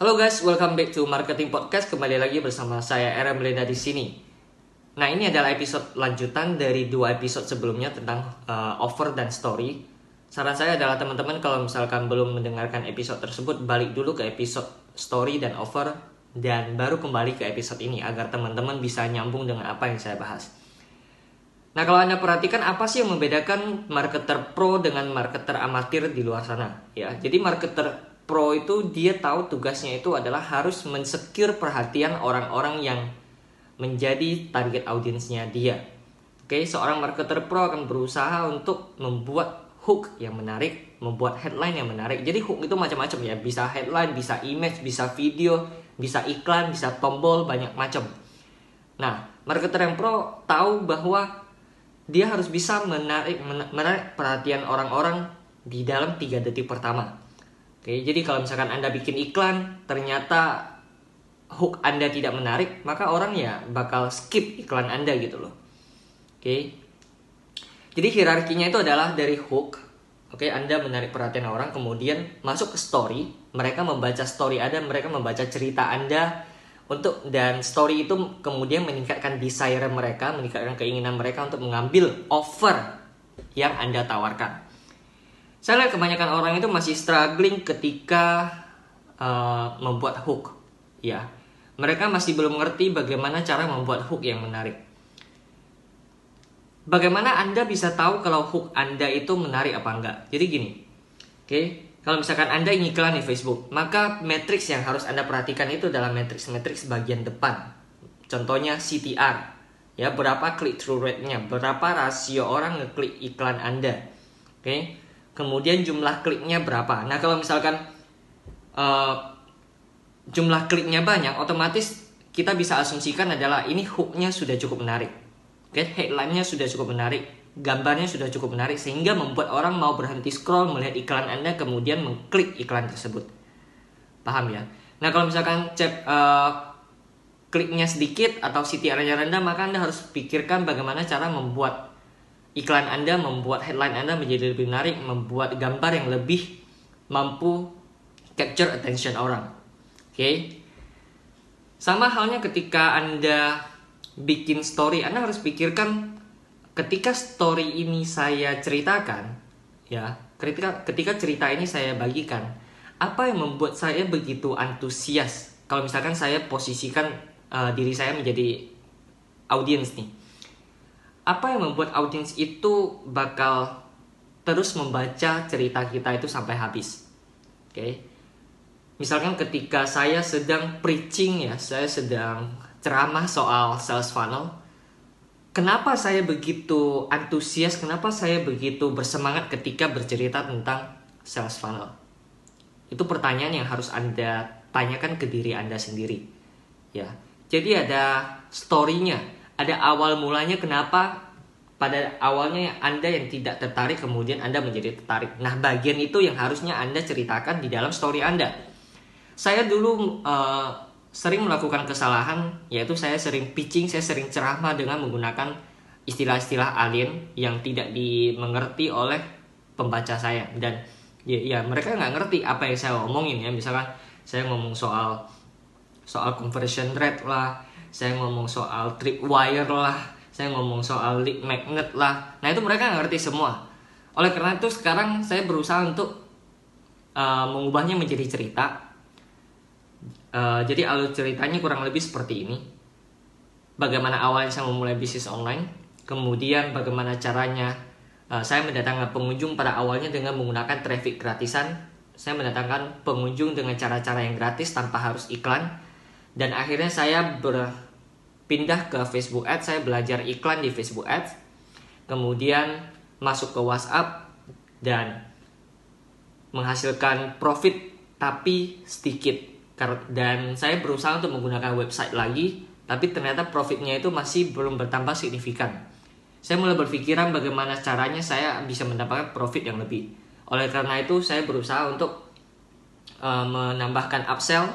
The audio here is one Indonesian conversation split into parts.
Halo guys, welcome back to Marketing Podcast. Kembali lagi bersama saya Era Meleda di sini. Nah, ini adalah episode lanjutan dari dua episode sebelumnya tentang uh, offer dan story. Saran saya adalah teman-teman kalau misalkan belum mendengarkan episode tersebut, balik dulu ke episode story dan offer dan baru kembali ke episode ini agar teman-teman bisa nyambung dengan apa yang saya bahas. Nah, kalau Anda perhatikan apa sih yang membedakan marketer pro dengan marketer amatir di luar sana? Ya, jadi marketer pro itu dia tahu tugasnya itu adalah harus mensecure perhatian orang-orang yang menjadi target audiensnya dia. Oke, seorang marketer pro akan berusaha untuk membuat hook yang menarik, membuat headline yang menarik. Jadi hook itu macam-macam ya, bisa headline, bisa image, bisa video, bisa iklan, bisa tombol, banyak macam. Nah, marketer yang pro tahu bahwa dia harus bisa menarik menarik perhatian orang-orang di dalam tiga detik pertama. Oke, jadi kalau misalkan Anda bikin iklan, ternyata hook Anda tidak menarik, maka orang ya bakal skip iklan Anda gitu loh. Oke. Jadi hierarkinya itu adalah dari hook. Oke, Anda menarik perhatian orang, kemudian masuk ke story, mereka membaca story Anda, mereka membaca cerita Anda untuk dan story itu kemudian meningkatkan desire mereka, meningkatkan keinginan mereka untuk mengambil offer yang Anda tawarkan. Saya lihat kebanyakan orang itu masih struggling ketika uh, membuat hook. Ya, mereka masih belum mengerti bagaimana cara membuat hook yang menarik. Bagaimana Anda bisa tahu kalau hook Anda itu menarik apa enggak? Jadi gini, oke, okay? kalau misalkan Anda ingin iklan di Facebook, maka matriks yang harus Anda perhatikan itu adalah matriks-matriks bagian depan. Contohnya CTR, ya berapa click through rate-nya, berapa rasio orang ngeklik iklan Anda. Oke, okay? Kemudian jumlah kliknya berapa. Nah kalau misalkan uh, jumlah kliknya banyak, otomatis kita bisa asumsikan adalah ini hooknya sudah cukup menarik. Okay? headline-nya sudah cukup menarik, gambarnya sudah cukup menarik sehingga membuat orang mau berhenti scroll melihat iklan Anda kemudian mengklik iklan tersebut. Paham ya? Nah kalau misalkan cek uh, kliknya sedikit atau CTR-nya rendah maka Anda harus pikirkan bagaimana cara membuat iklan Anda membuat headline Anda menjadi lebih menarik, membuat gambar yang lebih mampu capture attention orang. Oke. Okay? Sama halnya ketika Anda bikin story, Anda harus pikirkan ketika story ini saya ceritakan, ya, ketika ketika cerita ini saya bagikan, apa yang membuat saya begitu antusias? Kalau misalkan saya posisikan uh, diri saya menjadi audiens nih apa yang membuat audiens itu bakal terus membaca cerita kita itu sampai habis. Oke. Okay? Misalkan ketika saya sedang preaching ya, saya sedang ceramah soal sales funnel. Kenapa saya begitu antusias? Kenapa saya begitu bersemangat ketika bercerita tentang sales funnel? Itu pertanyaan yang harus Anda tanyakan ke diri Anda sendiri. Ya. Jadi ada story-nya ada awal mulanya kenapa pada awalnya Anda yang tidak tertarik kemudian Anda menjadi tertarik. Nah, bagian itu yang harusnya Anda ceritakan di dalam story Anda. Saya dulu uh, sering melakukan kesalahan yaitu saya sering pitching, saya sering ceramah dengan menggunakan istilah-istilah alien yang tidak dimengerti oleh pembaca saya dan ya, ya mereka nggak ngerti apa yang saya omongin ya misalkan saya ngomong soal soal conversion rate lah saya ngomong soal tripwire lah saya ngomong soal lead magnet lah. Nah itu mereka ngerti semua. Oleh karena itu sekarang saya berusaha untuk uh, mengubahnya menjadi cerita. Uh, jadi alur ceritanya kurang lebih seperti ini. Bagaimana awalnya saya memulai bisnis online kemudian bagaimana caranya uh, saya mendatangkan pengunjung pada awalnya dengan menggunakan traffic gratisan. Saya mendatangkan pengunjung dengan cara-cara yang gratis tanpa harus iklan dan akhirnya saya berpindah ke Facebook Ads. Saya belajar iklan di Facebook Ads. Kemudian masuk ke WhatsApp dan menghasilkan profit tapi sedikit. Dan saya berusaha untuk menggunakan website lagi tapi ternyata profitnya itu masih belum bertambah signifikan. Saya mulai berpikiran bagaimana caranya saya bisa mendapatkan profit yang lebih. Oleh karena itu saya berusaha untuk uh, menambahkan upsell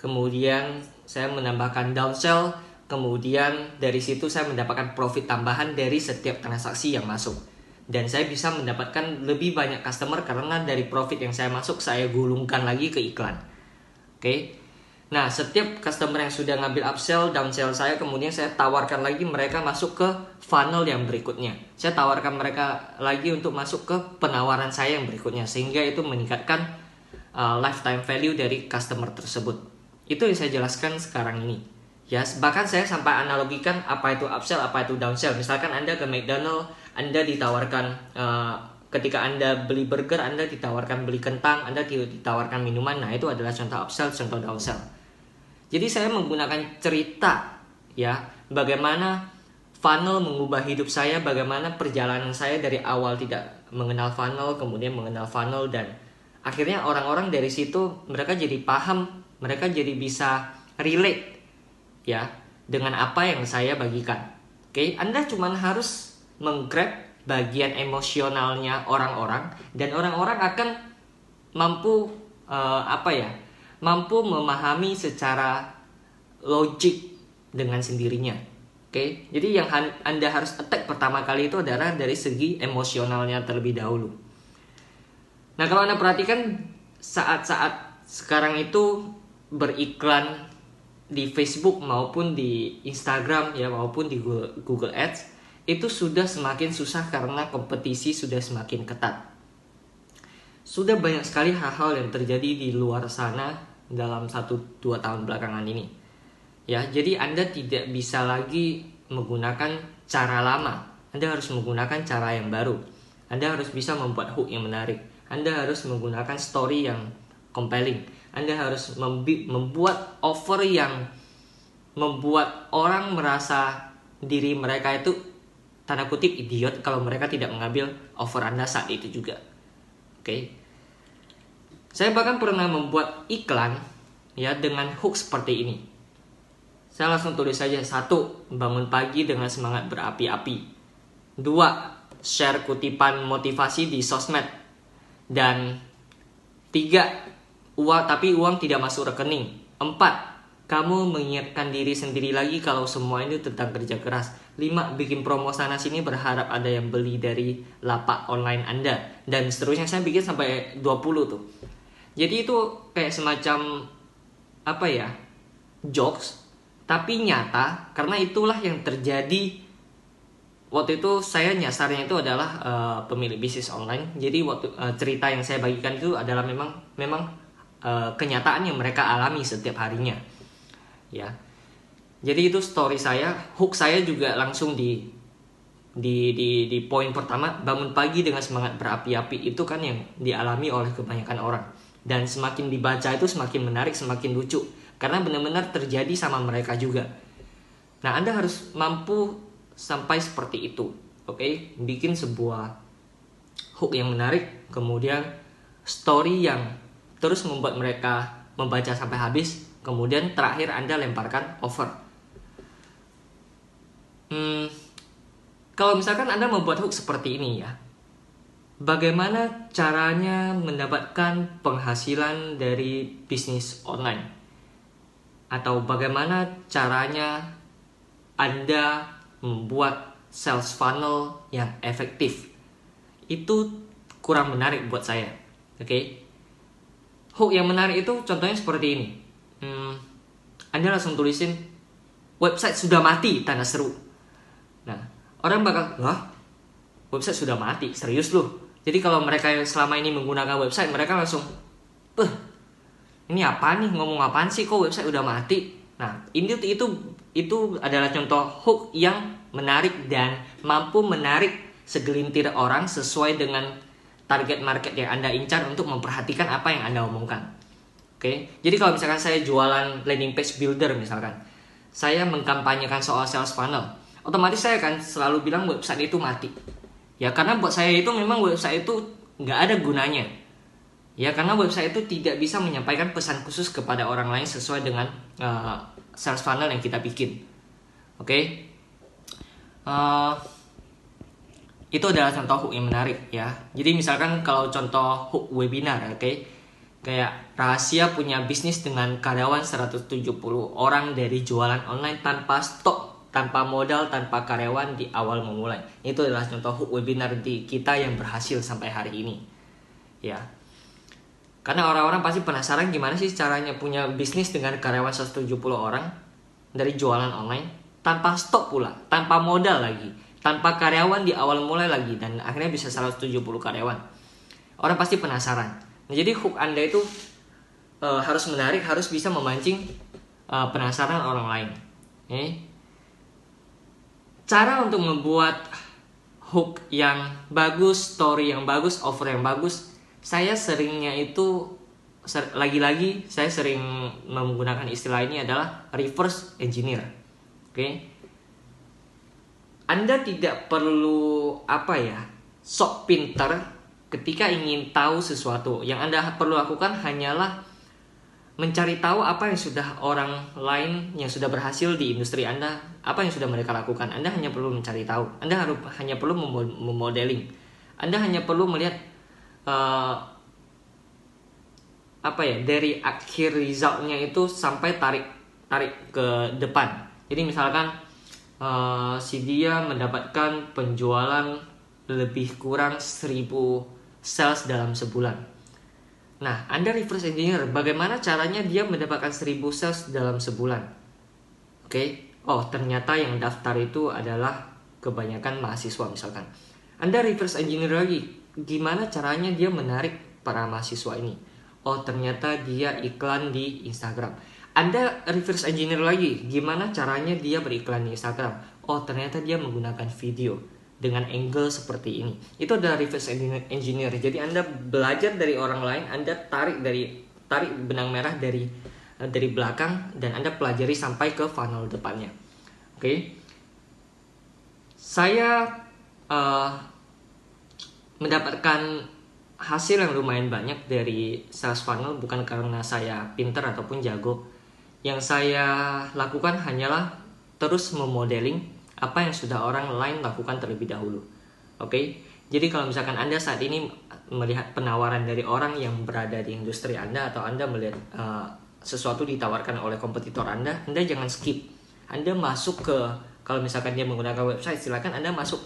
kemudian saya menambahkan downsell, kemudian dari situ saya mendapatkan profit tambahan dari setiap transaksi yang masuk. Dan saya bisa mendapatkan lebih banyak customer karena dari profit yang saya masuk saya gulungkan lagi ke iklan. Oke. Nah, setiap customer yang sudah ngambil upsell, downsell saya, kemudian saya tawarkan lagi mereka masuk ke funnel yang berikutnya. Saya tawarkan mereka lagi untuk masuk ke penawaran saya yang berikutnya, sehingga itu meningkatkan uh, lifetime value dari customer tersebut. Itu yang saya jelaskan sekarang ini. Ya, bahkan saya sampai analogikan apa itu upsell, apa itu downsell. Misalkan Anda ke McDonald, Anda ditawarkan uh, ketika Anda beli burger, Anda ditawarkan beli kentang, Anda ditawarkan minuman. Nah, itu adalah contoh upsell, contoh downsell. Jadi saya menggunakan cerita ya, bagaimana funnel mengubah hidup saya, bagaimana perjalanan saya dari awal tidak mengenal funnel, kemudian mengenal funnel dan akhirnya orang-orang dari situ mereka jadi paham, mereka jadi bisa relate ya dengan apa yang saya bagikan. Oke, Anda cuma harus menggrab bagian emosionalnya orang-orang dan orang-orang akan mampu uh, apa ya? mampu memahami secara logik dengan sendirinya. Oke, okay? jadi yang Anda harus attack pertama kali itu adalah dari segi emosionalnya terlebih dahulu. Nah, kalau Anda perhatikan saat-saat sekarang itu beriklan di Facebook maupun di Instagram ya maupun di Google Ads itu sudah semakin susah karena kompetisi sudah semakin ketat. Sudah banyak sekali hal-hal yang terjadi di luar sana dalam satu dua tahun belakangan ini. Ya, jadi Anda tidak bisa lagi menggunakan cara lama. Anda harus menggunakan cara yang baru. Anda harus bisa membuat hook yang menarik. Anda harus menggunakan story yang compelling. Anda harus membuat offer yang membuat orang merasa diri mereka itu tanda kutip idiot kalau mereka tidak mengambil offer Anda saat itu juga. Oke. Okay? Saya bahkan pernah membuat iklan ya dengan hook seperti ini. Saya langsung tulis saja satu, bangun pagi dengan semangat berapi-api. Dua, share kutipan motivasi di sosmed. Dan tiga, uang tapi uang tidak masuk rekening. Empat, kamu mengingatkan diri sendiri lagi kalau semua ini tentang kerja keras. Lima, bikin promo sana sini berharap ada yang beli dari lapak online Anda. Dan seterusnya saya bikin sampai 20 tuh jadi itu kayak semacam apa ya jokes tapi nyata karena itulah yang terjadi waktu itu saya nyasarnya itu adalah uh, pemilik bisnis online jadi waktu uh, cerita yang saya bagikan itu adalah memang memang uh, kenyataan yang mereka alami setiap harinya ya jadi itu story saya hook saya juga langsung di di di di poin pertama bangun pagi dengan semangat berapi-api itu kan yang dialami oleh kebanyakan orang dan semakin dibaca itu semakin menarik, semakin lucu karena benar-benar terjadi sama mereka juga. Nah, Anda harus mampu sampai seperti itu. Oke, okay? bikin sebuah hook yang menarik, kemudian story yang terus membuat mereka membaca sampai habis, kemudian terakhir Anda lemparkan over. Hmm, kalau misalkan Anda membuat hook seperti ini ya, Bagaimana caranya mendapatkan penghasilan dari bisnis online? Atau bagaimana caranya Anda membuat sales funnel yang efektif? Itu kurang menarik buat saya. Oke. Okay? Hook yang menarik itu contohnya seperti ini. Hmm, anda langsung tulisin website sudah mati tanda seru. Nah, orang bakal, wah, website sudah mati, serius loh jadi kalau mereka yang selama ini menggunakan website, mereka langsung, "Eh, ini apa nih? Ngomong apaan sih kok website udah mati?" Nah, ini itu itu adalah contoh hook yang menarik dan mampu menarik segelintir orang sesuai dengan target market yang Anda incar untuk memperhatikan apa yang Anda omongkan. Oke. Jadi kalau misalkan saya jualan landing page builder misalkan, saya mengkampanyekan soal sales funnel, otomatis saya akan selalu bilang website itu mati ya karena buat saya itu memang website itu nggak ada gunanya ya karena website itu tidak bisa menyampaikan pesan khusus kepada orang lain sesuai dengan uh, sales funnel yang kita bikin oke okay? eh, itu adalah contoh hook yang menarik ya jadi misalkan kalau contoh hook webinar oke okay? kayak rahasia punya bisnis dengan karyawan 170 orang dari jualan online tanpa stok tanpa modal, tanpa karyawan di awal memulai. Itu adalah contoh webinar di kita yang berhasil sampai hari ini. Ya. Karena orang-orang pasti penasaran gimana sih caranya punya bisnis dengan karyawan 170 orang dari jualan online tanpa stok pula, tanpa modal lagi, tanpa karyawan di awal mulai lagi dan akhirnya bisa 170 karyawan. Orang pasti penasaran. Nah, jadi hook Anda itu uh, harus menarik, harus bisa memancing uh, penasaran orang lain. Cara untuk membuat hook yang bagus, story yang bagus, offer yang bagus, saya seringnya itu lagi-lagi saya sering menggunakan istilah ini adalah reverse engineer. Oke. Okay? Anda tidak perlu apa ya? sok pinter ketika ingin tahu sesuatu. Yang Anda perlu lakukan hanyalah mencari tahu apa yang sudah orang lain yang sudah berhasil di industri Anda, apa yang sudah mereka lakukan. Anda hanya perlu mencari tahu. Anda harus hanya perlu memodeling. Anda hanya perlu melihat uh, apa ya dari akhir resultnya itu sampai tarik tarik ke depan jadi misalkan uh, si dia mendapatkan penjualan lebih kurang 1000 sales dalam sebulan nah anda reverse engineer bagaimana caranya dia mendapatkan 1000 sales dalam sebulan oke okay? oh ternyata yang daftar itu adalah kebanyakan mahasiswa misalkan anda reverse engineer lagi gimana caranya dia menarik para mahasiswa ini oh ternyata dia iklan di Instagram. Anda reverse engineer lagi, gimana caranya dia beriklan di Instagram? Oh ternyata dia menggunakan video dengan angle seperti ini. Itu adalah reverse engineer. Jadi Anda belajar dari orang lain, Anda tarik dari tarik benang merah dari dari belakang dan Anda pelajari sampai ke funnel depannya. Oke. Okay? Saya uh, mendapatkan hasil yang lumayan banyak dari sales funnel bukan karena saya pinter ataupun jago. Yang saya lakukan hanyalah terus memodeling apa yang sudah orang lain lakukan terlebih dahulu. Oke, okay? jadi kalau misalkan Anda saat ini melihat penawaran dari orang yang berada di industri Anda atau Anda melihat uh, sesuatu ditawarkan oleh kompetitor Anda, Anda jangan skip. Anda masuk ke kalau misalkan dia menggunakan website, silakan Anda masuk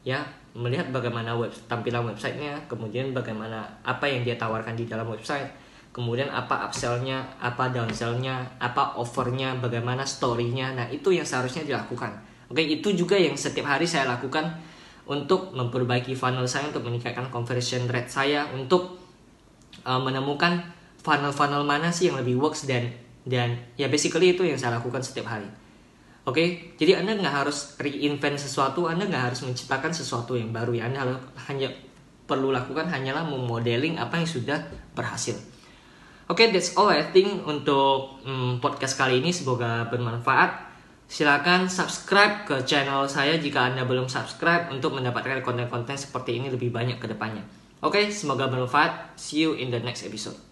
ya melihat bagaimana web tampilan websitenya kemudian bagaimana apa yang dia tawarkan di dalam website kemudian apa upsellnya apa downsellnya apa offernya bagaimana storynya nah itu yang seharusnya dilakukan oke itu juga yang setiap hari saya lakukan untuk memperbaiki funnel saya untuk meningkatkan conversion rate saya untuk uh, menemukan funnel-funnel mana sih yang lebih works dan dan ya basically itu yang saya lakukan setiap hari Oke, jadi Anda nggak harus reinvent sesuatu, Anda nggak harus menciptakan sesuatu yang baru ya. Anda hanya perlu lakukan hanyalah memodeling apa yang sudah berhasil. Oke, okay, that's all I think untuk hmm, podcast kali ini. Semoga bermanfaat. Silakan subscribe ke channel saya jika Anda belum subscribe untuk mendapatkan konten-konten seperti ini lebih banyak ke depannya. Oke, okay, semoga bermanfaat. See you in the next episode.